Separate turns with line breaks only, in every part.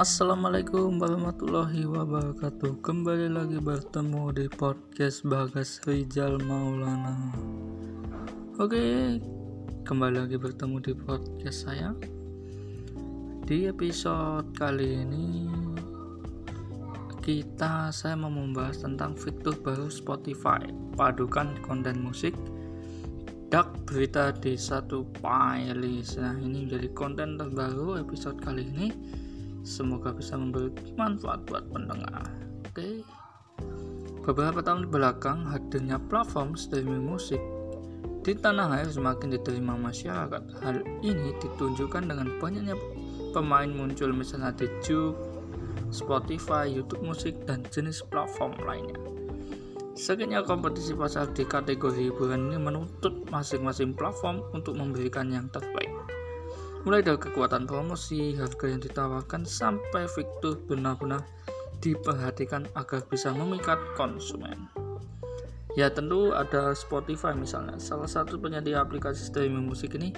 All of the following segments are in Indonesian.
Assalamualaikum warahmatullahi wabarakatuh. Kembali lagi bertemu di podcast Bagas Rizal Maulana. Oke Kembali lagi bertemu di podcast saya. Di episode kali ini Kita saya mau membahas tentang fitur baru Spotify. Padukan konten musik Dak berita di satu playlist. Nah ini menjadi konten terbaru episode kali ini Semoga bisa memberi manfaat buat pendengar. Oke. Beberapa tahun belakang hadirnya platform streaming musik di tanah air semakin diterima masyarakat. Hal ini ditunjukkan dengan banyaknya pemain muncul misalnya di YouTube, Spotify, YouTube Musik, dan jenis platform lainnya. Sekinya kompetisi pasar di kategori hiburan ini menuntut masing-masing platform untuk memberikan yang terbaik mulai dari kekuatan promosi, harga yang ditawarkan, sampai fitur benar-benar diperhatikan agar bisa memikat konsumen. Ya tentu ada Spotify misalnya, salah satu penyedia aplikasi streaming musik ini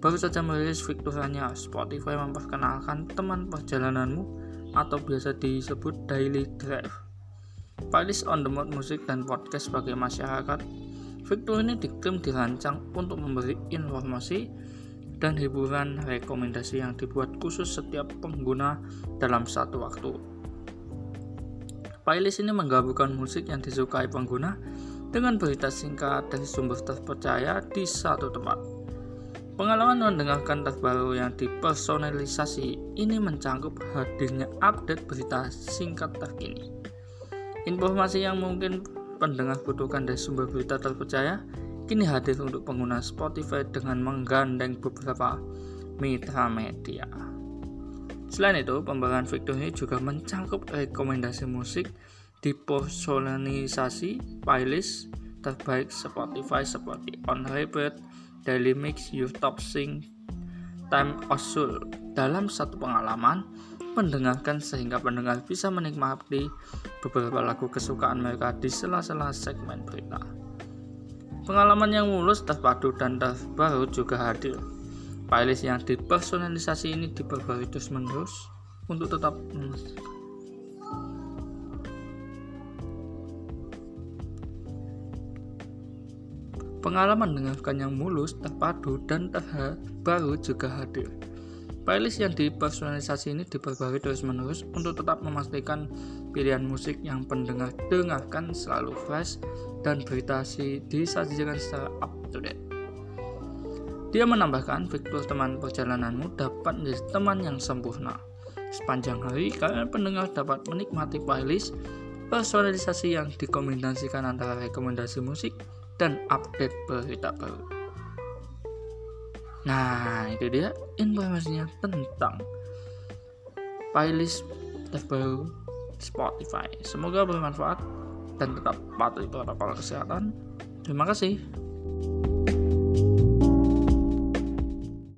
baru saja merilis fiturnya Spotify memperkenalkan teman perjalananmu atau biasa disebut Daily Drive. Playlist on the mode musik dan podcast bagi masyarakat. Fitur ini diklaim dirancang untuk memberi informasi dan hiburan rekomendasi yang dibuat khusus setiap pengguna dalam satu waktu. Playlist ini menggabungkan musik yang disukai pengguna dengan berita singkat dari sumber terpercaya di satu tempat. Pengalaman mendengarkan terbaru yang dipersonalisasi ini mencangkup hadirnya update berita singkat terkini. Informasi yang mungkin pendengar butuhkan dari sumber berita terpercaya kini hadir untuk pengguna Spotify dengan menggandeng beberapa mitra media. Selain itu, pembahasan fitur ini juga mencangkup rekomendasi musik di personalisasi playlist terbaik Spotify seperti On Repeat, Daily Mix, YouTube Sync, Time Osul. Dalam satu pengalaman, mendengarkan sehingga pendengar bisa menikmati beberapa lagu kesukaan mereka di sela-sela segmen berita. Pengalaman yang mulus, terpadu, dan terbaru juga hadir. Playlist yang dipersonalisasi ini diperbarui terus-menerus untuk tetap Pengalaman mendengarkan yang mulus, terpadu, dan terbaru juga hadir. Playlist yang dipersonalisasi ini diperbarui terus-menerus untuk tetap memastikan pilihan musik yang pendengar dengarkan selalu fresh dan beritasi disajikan secara up to date. Dia menambahkan fitur teman perjalananmu dapat menjadi teman yang sempurna. Sepanjang hari, kalian pendengar dapat menikmati playlist personalisasi yang dikombinasikan antara rekomendasi musik dan update berita baru. Nah, itu dia informasinya tentang playlist terbaru Spotify. Semoga bermanfaat dan tetap patuhi protokol kesehatan. Terima kasih.